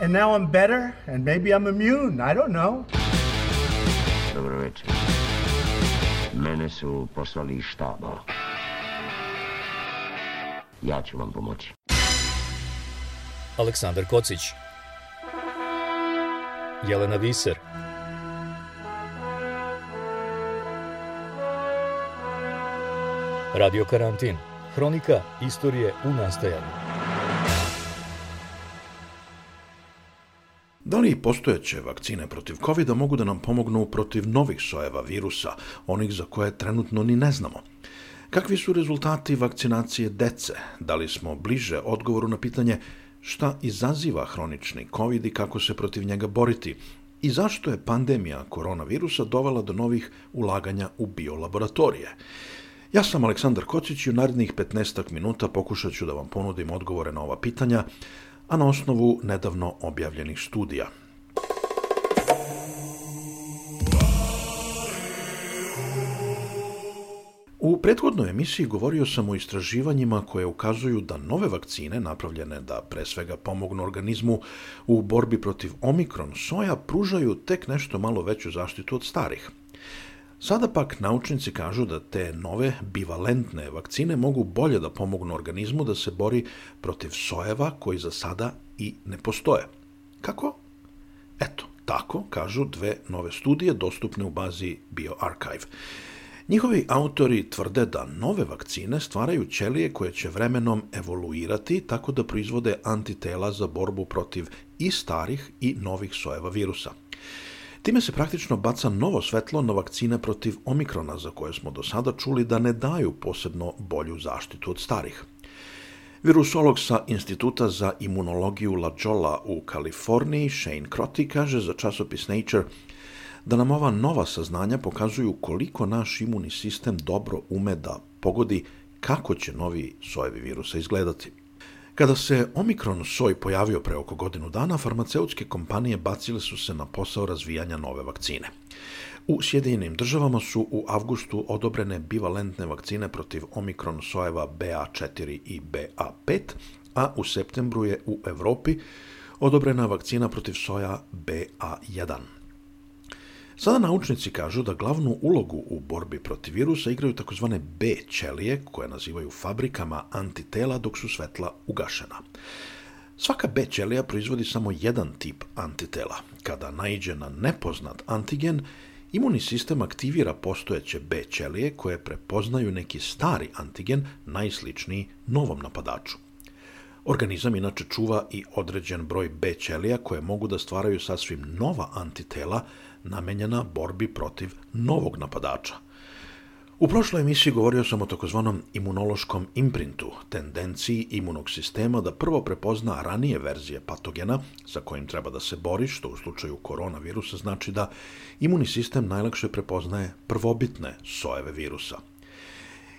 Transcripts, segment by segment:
And now I'm better and maybe I'm immune, I don't know. Dobro večer. Mene su poslali iz štaba. Ja ću vam pomoći. Aleksandar Kocić Jelena Viser Radio Karantin Hronika istorije u nastajanju Da li postojeće vakcine protiv covid mogu da nam pomognu protiv novih sojeva virusa, onih za koje trenutno ni ne znamo? Kakvi su rezultati vakcinacije dece? Da li smo bliže odgovoru na pitanje šta izaziva hronični COVID i kako se protiv njega boriti? I zašto je pandemija koronavirusa dovela do novih ulaganja u biolaboratorije? Ja sam Aleksandar Kocić i u narednih 15 minuta pokušat ću da vam ponudim odgovore na ova pitanja, a na osnovu nedavno objavljenih studija. U prethodnoj emisiji govorio sam o istraživanjima koje ukazuju da nove vakcine, napravljene da pre svega pomognu organizmu u borbi protiv omikron soja, pružaju tek nešto malo veću zaštitu od starih. Sada pak naučnici kažu da te nove bivalentne vakcine mogu bolje da pomognu organizmu da se bori protiv sojeva koji za sada i ne postoje. Kako? Eto, tako kažu dve nove studije dostupne u bazi BioArchive. Njihovi autori tvrde da nove vakcine stvaraju ćelije koje će vremenom evoluirati tako da proizvode antitela za borbu protiv i starih i novih sojeva virusa. Time se praktično baca novo svetlo na vakcine protiv omikrona za koje smo do sada čuli da ne daju posebno bolju zaštitu od starih. Virusolog sa Instituta za imunologiju La Jolla u Kaliforniji, Shane Crotty, kaže za časopis Nature da nam ova nova saznanja pokazuju koliko naš imunni sistem dobro ume da pogodi kako će novi sojevi virusa izgledati. Kada se Omikron soj pojavio pre oko godinu dana, farmaceutske kompanije bacile su se na posao razvijanja nove vakcine. U Sjedinjenim državama su u avgustu odobrene bivalentne vakcine protiv Omikron sojeva BA4 i BA5, a u septembru je u Evropi odobrena vakcina protiv soja BA1. Sada naučnici kažu da glavnu ulogu u borbi protiv virusa igraju takozvane B ćelije, koje nazivaju fabrikama antitela dok su svetla ugašena. Svaka B ćelija proizvodi samo jedan tip antitela. Kada naiđe na nepoznat antigen, imunni sistem aktivira postojeće B ćelije koje prepoznaju neki stari antigen najsličniji novom napadaču. Organizam inače čuva i određen broj B ćelija koje mogu da stvaraju sasvim nova antitela namenjena borbi protiv novog napadača. U prošloj emisiji govorio sam o takozvanom imunološkom imprintu, tendenciji imunog sistema da prvo prepozna ranije verzije patogena sa kojim treba da se bori, što u slučaju koronavirusa znači da imunni sistem najlakše prepoznaje prvobitne sojeve virusa.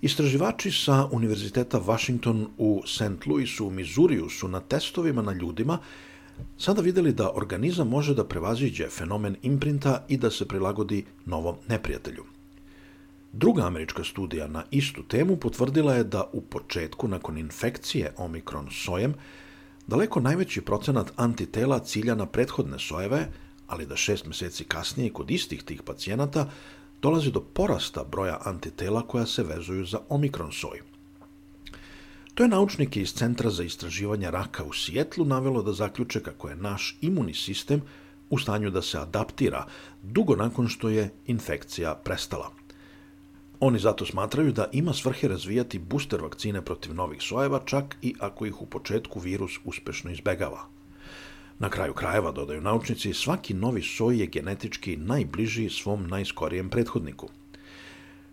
Istraživači sa Univerziteta Washington u St. Louisu u Mizuriju su na testovima na ljudima sada videli da organizam može da prevaziđe fenomen imprinta i da se prilagodi novom neprijatelju. Druga američka studija na istu temu potvrdila je da u početku, nakon infekcije omikron sojem, daleko najveći procenat antitela cilja na prethodne sojeve, ali da šest meseci kasnije kod istih tih pacijenata dolazi do porasta broja antitela koja se vezuju za omikron soj. To je naučnike iz Centra za istraživanje raka u Sijetlu navelo da zaključe kako je naš imunni sistem u stanju da se adaptira dugo nakon što je infekcija prestala. Oni zato smatraju da ima svrhe razvijati booster vakcine protiv novih sojeva, čak i ako ih u početku virus uspešno izbegava. Na kraju krajeva, dodaju naučnici, svaki novi soj je genetički najbliži svom najskorijem prethodniku –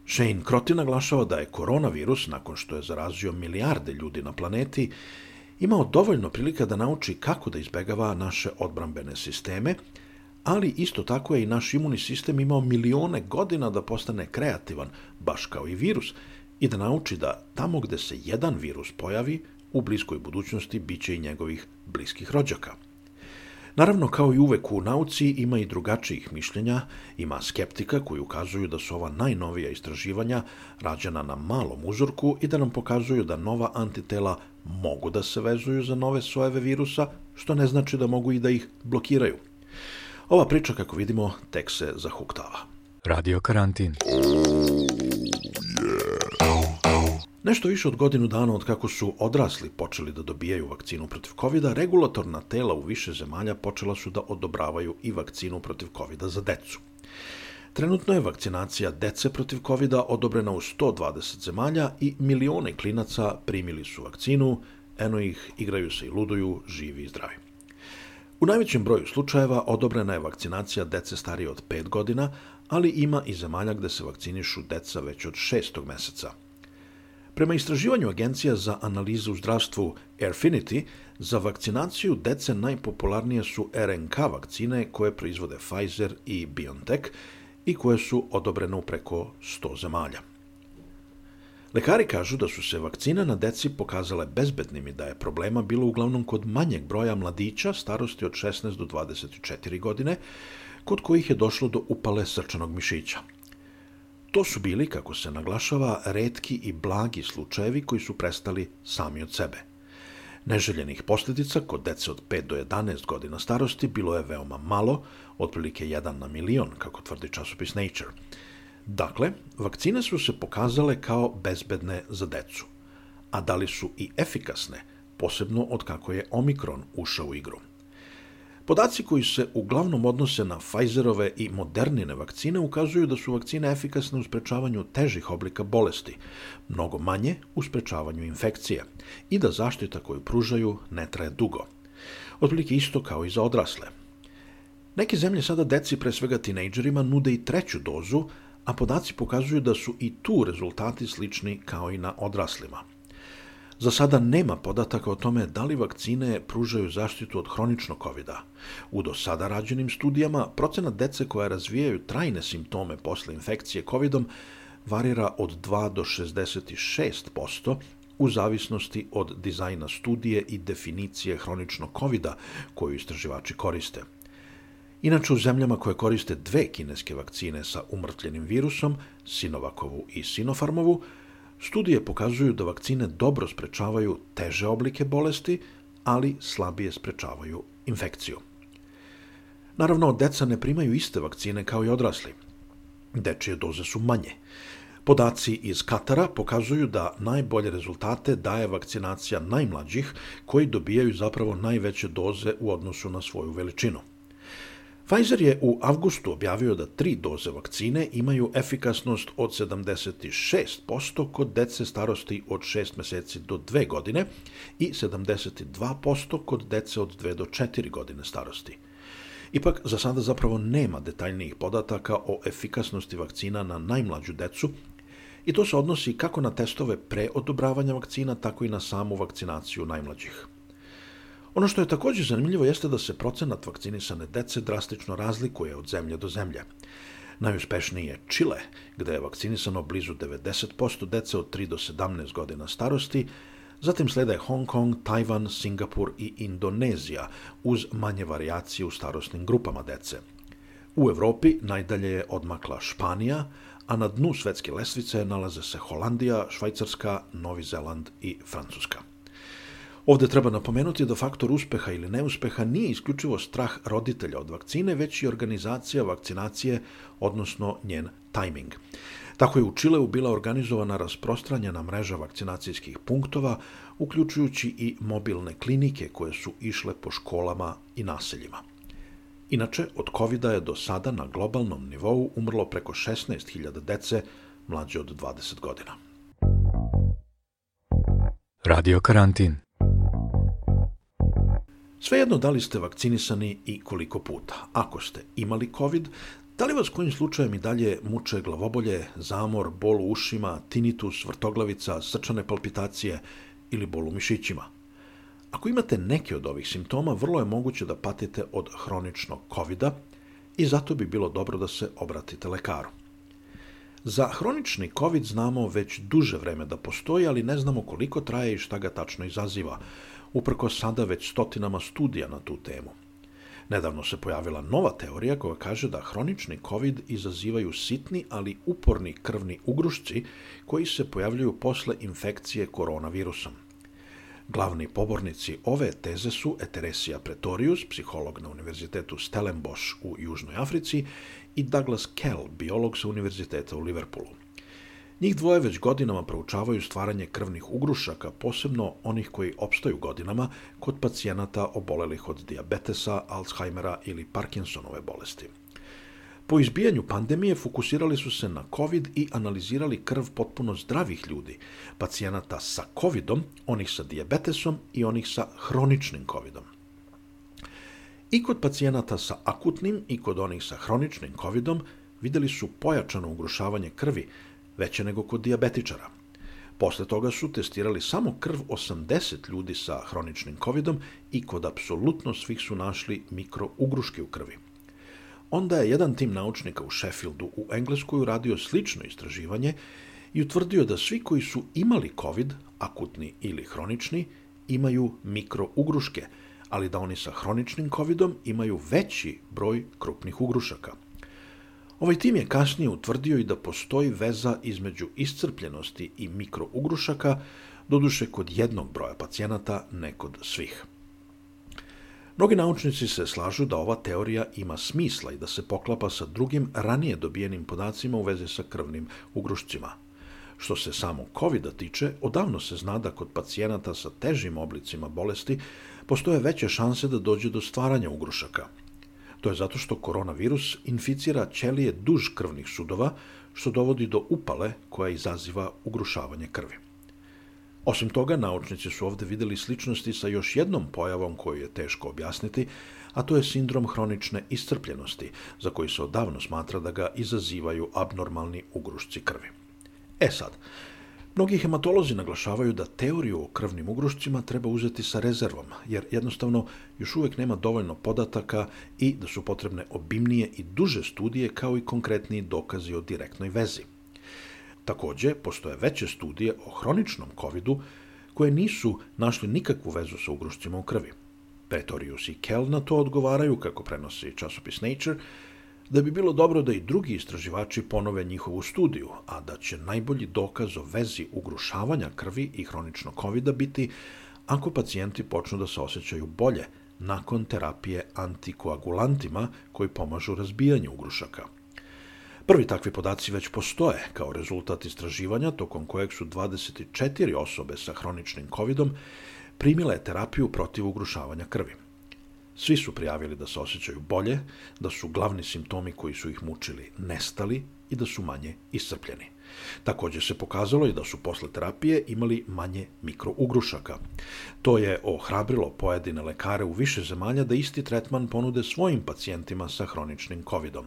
Shane Crotty naglašava da je koronavirus, nakon što je zarazio milijarde ljudi na planeti, imao dovoljno prilika da nauči kako da izbegava naše odbrambene sisteme, ali isto tako je i naš imunni sistem imao milione godina da postane kreativan, baš kao i virus, i da nauči da tamo gde se jedan virus pojavi, u bliskoj budućnosti biće i njegovih bliskih rođaka. Naravno, kao i uvek u nauci, ima i drugačijih mišljenja, ima skeptika koji ukazuju da su ova najnovija istraživanja rađena na malom uzorku i da nam pokazuju da nova antitela mogu da se vezuju za nove sojeve virusa, što ne znači da mogu i da ih blokiraju. Ova priča, kako vidimo, tek se zahuktava. Radio karantin. Nešto više od godinu dana od kako su odrasli počeli da dobijaju vakcinu protiv covid regulatorna tela u više zemalja počela su da odobravaju i vakcinu protiv covid za decu. Trenutno je vakcinacija dece protiv covid odobrena u 120 zemalja i milione klinaca primili su vakcinu, eno ih igraju se i luduju, živi i zdravi. U najvećem broju slučajeva odobrena je vakcinacija dece starije od 5 godina, ali ima i zemalja gde se vakcinišu deca već od šestog meseca – Prema istraživanju Agencija za analizu u zdravstvu Airfinity, za vakcinaciju dece najpopularnije su RNK vakcine koje proizvode Pfizer i BioNTech i koje su odobrene u preko 100 zemalja. Lekari kažu da su se vakcine na deci pokazale bezbednim i da je problema bilo uglavnom kod manjeg broja mladića starosti od 16 do 24 godine, kod kojih je došlo do upale srčanog mišića – To su bili, kako se naglašava, redki i blagi slučajevi koji su prestali sami od sebe. Neželjenih posljedica kod dece od 5 do 11 godina starosti bilo je veoma malo, otprilike 1 na milion, kako tvrdi časopis Nature. Dakle, vakcine su se pokazale kao bezbedne za decu. A da li su i efikasne, posebno od kako je Omikron ušao u igru? Podaci koji se uglavnom odnose na Pfizerove i Modernine vakcine ukazuju da su vakcine efikasne u sprečavanju težih oblika bolesti, mnogo manje u sprečavanju infekcije i da zaštita koju pružaju ne traje dugo. Otprilike isto kao i za odrasle. Neke zemlje sada deci, pre svega tinejdžerima, nude i treću dozu, a podaci pokazuju da su i tu rezultati slični kao i na odraslima – Za sada nema podataka o tome da li vakcine pružaju zaštitu od hroničnog covid -a. U do sada rađenim studijama procenat dece koja razvijaju trajne simptome posle infekcije COVID-om varira od 2 do 66% u zavisnosti od dizajna studije i definicije hroničnog covid koju istraživači koriste. Inače, u zemljama koje koriste dve kineske vakcine sa umrtljenim virusom, Sinovakovu i Sinofarmovu, Studije pokazuju da vakcine dobro sprečavaju teže oblike bolesti, ali slabije sprečavaju infekciju. Naravno, deca ne primaju iste vakcine kao i odrasli. Dečije doze su manje. Podaci iz Katara pokazuju da najbolje rezultate daje vakcinacija najmlađih koji dobijaju zapravo najveće doze u odnosu na svoju veličinu. Pfizer je u avgustu objavio da tri doze vakcine imaju efikasnost od 76% kod dece starosti od 6 meseci do 2 godine i 72% kod dece od 2 do 4 godine starosti. Ipak, za sada zapravo nema detaljnijih podataka o efikasnosti vakcina na najmlađu decu i to se odnosi kako na testove pre odobravanja vakcina, tako i na samu vakcinaciju najmlađih. Ono što je takođe zanimljivo jeste da se procenat vakcinisane dece drastično razlikuje od zemlje do zemlje. Najuspešniji je Čile, gde je vakcinisano blizu 90% dece od 3 do 17 godina starosti, zatim slede Hong Kong, Tajvan, Singapur i Indonezija, uz manje variacije u starostnim grupama dece. U Evropi najdalje je odmakla Španija, a na dnu svetske lesvice nalaze se Holandija, Švajcarska, Novi Zeland i Francuska. Ovde treba napomenuti da faktor uspeha ili neuspeha nije isključivo strah roditelja od vakcine, već i organizacija vakcinacije, odnosno njen tajming. Tako je u Čileu bila organizovana rasprostranjena mreža vakcinacijskih punktova, uključujući i mobilne klinike koje su išle po školama i naseljima. Inače, od covid je do sada na globalnom nivou umrlo preko 16.000 dece mlađe od 20 godina. Radio karantin. Svejedno da li ste vakcinisani i koliko puta. Ako ste imali COVID, da li vas kojim slučajem i dalje muče glavobolje, zamor, bol u ušima, tinitus, vrtoglavica, srčane palpitacije ili bol u mišićima? Ako imate neke od ovih simptoma, vrlo je moguće da patite od hroničnog covid i zato bi bilo dobro da se obratite lekaru. Za hronični COVID znamo već duže vreme da postoji, ali ne znamo koliko traje i šta ga tačno izaziva, uprko sada već stotinama studija na tu temu. Nedavno se pojavila nova teorija koja kaže da hronični COVID izazivaju sitni, ali uporni krvni ugrušci koji se pojavljuju posle infekcije koronavirusom. Glavni pobornici ove teze su Eteresija Pretorius, psiholog na Univerzitetu Stellenbosch u Južnoj Africi i Douglas Kell, biolog sa Univerziteta u Liverpoolu. Njih dvoje već godinama proučavaju stvaranje krvnih ugrušaka, posebno onih koji opstaju godinama kod pacijenata obolelih od diabetesa, Alzheimera ili Parkinsonove bolesti. Po izbijanju pandemije fokusirali su se na COVID i analizirali krv potpuno zdravih ljudi, pacijenata sa COVIDom, onih sa diabetesom i onih sa hroničnim COVIDom. I kod pacijenata sa akutnim i kod onih sa hroničnim COVIDom videli su pojačano ugrušavanje krvi, veće nego kod diabetičara. Posle toga su testirali samo krv 80 ljudi sa hroničnim covidom i kod apsolutno svih su našli mikrougruške u krvi. Onda je jedan tim naučnika u Sheffieldu u Engleskoj uradio slično istraživanje i utvrdio da svi koji su imali COVID, akutni ili hronični, imaju mikrougruške, ali da oni sa hroničnim covidom imaju veći broj krupnih ugrušaka – Ovaj tim je kasnije utvrdio i da postoji veza između iscrpljenosti i mikrougrušaka, doduše kod jednog broja pacijenata, ne kod svih. Mnogi naučnici se slažu da ova teorija ima smisla i da se poklapa sa drugim ranije dobijenim podacima u vezi sa krvnim ugrušcima. Što se samo covid tiče, odavno se zna da kod pacijenata sa težim oblicima bolesti postoje veće šanse da dođe do stvaranja ugrušaka – To je zato što koronavirus inficira ćelije duž krvnih sudova, što dovodi do upale koja izaziva ugrušavanje krvi. Osim toga, naučnici su ovde videli sličnosti sa još jednom pojavom koju je teško objasniti, a to je sindrom hronične iscrpljenosti, za koji se odavno smatra da ga izazivaju abnormalni ugrušci krvi. E sad, Mnogi hematolozi naglašavaju da teoriju o krvnim ugrušcima treba uzeti sa rezervom, jer jednostavno još uvek nema dovoljno podataka i da su potrebne obimnije i duže studije kao i konkretniji dokazi o direktnoj vezi. Takođe, postoje veće studije o hroničnom COVID-u koje nisu našli nikakvu vezu sa ugrušcima u krvi. Pretorius i Kell na to odgovaraju, kako prenosi časopis Nature, da bi bilo dobro da i drugi istraživači ponove njihovu studiju, a da će najbolji dokaz o vezi ugrušavanja krvi i hroničnog covid biti ako pacijenti počnu da se osjećaju bolje nakon terapije antikoagulantima koji pomažu razbijanju ugrušaka. Prvi takvi podaci već postoje kao rezultat istraživanja tokom kojeg su 24 osobe sa hroničnim covidom primile terapiju protiv ugrušavanja krvi. Svi su prijavili da se osjećaju bolje, da su glavni simptomi koji su ih mučili nestali i da su manje iscrpljeni. Takođe se pokazalo i da su posle terapije imali manje mikrougrušaka. To je ohrabrilo pojedine lekare u više zemalja da isti tretman ponude svojim pacijentima sa hroničnim covidom.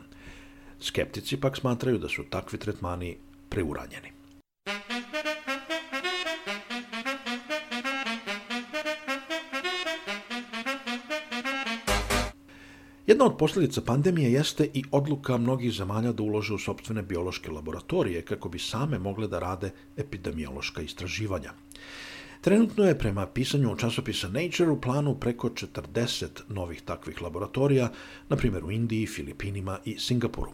Skeptici pak smatraju da su takvi tretmani preuranjeni. Jedna od posljedica pandemije jeste i odluka mnogih zemalja da ulože u sobstvene biološke laboratorije kako bi same mogle da rade epidemiološka istraživanja. Trenutno je prema pisanju časopisa Nature u planu preko 40 novih takvih laboratorija, na primjer u Indiji, Filipinima i Singapuru.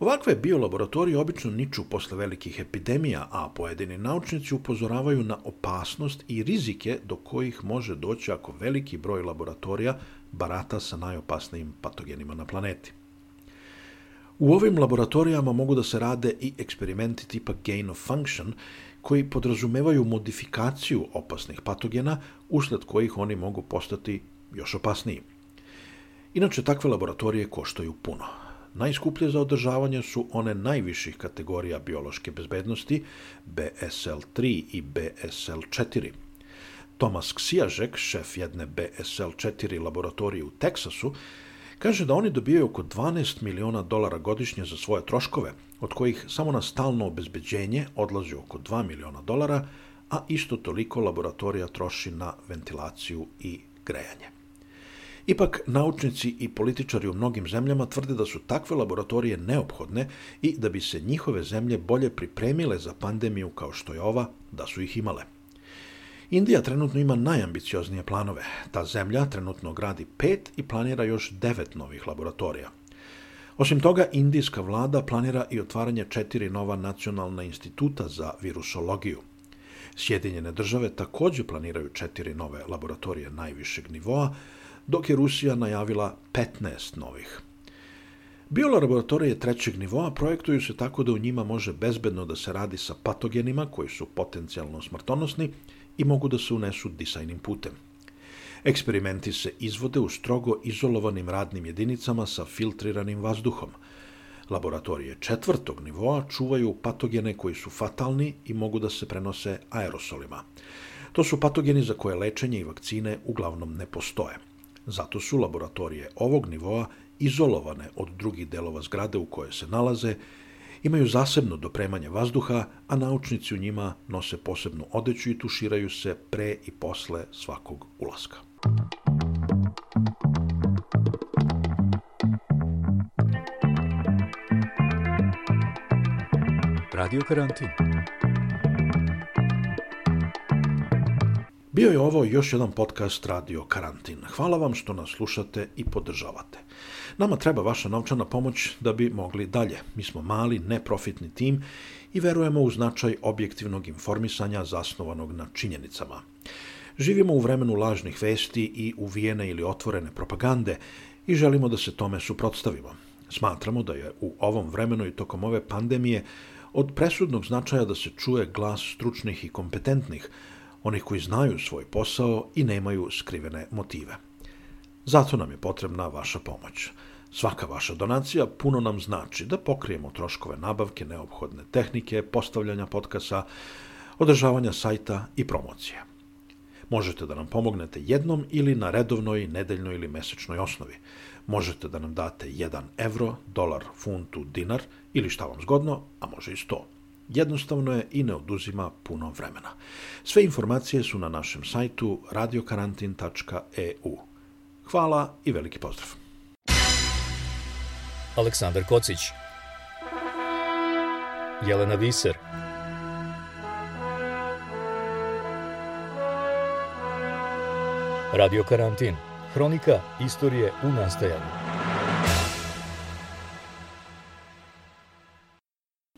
Ovakve biolaboratorije obično niču posle velikih epidemija, a pojedini naučnici upozoravaju na opasnost i rizike do kojih može doći ako veliki broj laboratorija barata sa najopasnijim patogenima na planeti. U ovim laboratorijama mogu da se rade i eksperimenti tipa gain of function, koji podrazumevaju modifikaciju opasnih patogena, usled kojih oni mogu postati još opasniji. Inače, takve laboratorije koštaju puno. Najskuplje za održavanje su one najviših kategorija biološke bezbednosti, BSL-3 i BSL-4. Tomas Ksijažek, šef jedne BSL-4 laboratorije u Teksasu, kaže da oni dobijaju oko 12 miliona dolara godišnje za svoje troškove, od kojih samo na stalno obezbeđenje odlazi oko 2 miliona dolara, a isto toliko laboratorija troši na ventilaciju i grejanje. Ipak, naučnici i političari u mnogim zemljama tvrde da su takve laboratorije neophodne i da bi se njihove zemlje bolje pripremile za pandemiju kao što je ova, da su ih imale. Indija trenutno ima najambicioznije planove. Ta zemlja trenutno gradi pet i planira još devet novih laboratorija. Osim toga, indijska vlada planira i otvaranje četiri nova nacionalna instituta za virusologiju. Sjedinjene države takođe planiraju četiri nove laboratorije najvišeg nivoa, dok je Rusija najavila 15 novih. Biolaboratorije trećeg nivoa projektuju se tako da u njima može bezbedno da se radi sa patogenima koji su potencijalno smrtonosni i mogu da se unesu disajnim putem. Eksperimenti se izvode u strogo izolovanim radnim jedinicama sa filtriranim vazduhom. Laboratorije četvrtog nivoa čuvaju patogene koji su fatalni i mogu da se prenose aerosolima. To su patogeni za koje lečenje i vakcine uglavnom ne postoje. Zato su laboratorije ovog nivoa izolovane od drugih delova zgrade u koje se nalaze, imaju zasebno dopremanje vazduha, a naučnici u njima nose posebnu odeću i tuširaju se pre i posle svakog ulaska. Radio karantin. Bio je ovo još jedan podcast Radio Karantin. Hvala vam što nas slušate i podržavate. Nama treba vaša novčana pomoć da bi mogli dalje. Mi smo mali, neprofitni tim i verujemo u značaj objektivnog informisanja zasnovanog na činjenicama. Živimo u vremenu lažnih vesti i uvijene ili otvorene propagande i želimo da se tome suprotstavimo. Smatramo da je u ovom vremenu i tokom ove pandemije od presudnog značaja da se čuje glas stručnih i kompetentnih, onih koji znaju svoj posao i nemaju skrivene motive. Zato nam je potrebna vaša pomoć. Svaka vaša donacija puno nam znači da pokrijemo troškove nabavke neophodne tehnike, postavljanja podcasta, održavanja sajta i promocije. Možete da nam pomognete jednom ili na redovnoj, nedeljnoj ili mesečnoj osnovi. Možete da nam date 1 evro, dolar, funtu, dinar ili šta vam zgodno, a može i 100. Jednostavno je i ne oduzima puno vremena. Sve informacije su na našem sajtu radiokarantin.eu. Hvala i veliki pozdrav. Aleksandar Kocić Jelena Viser Radio karantin. Hronika istorije u nastajanju.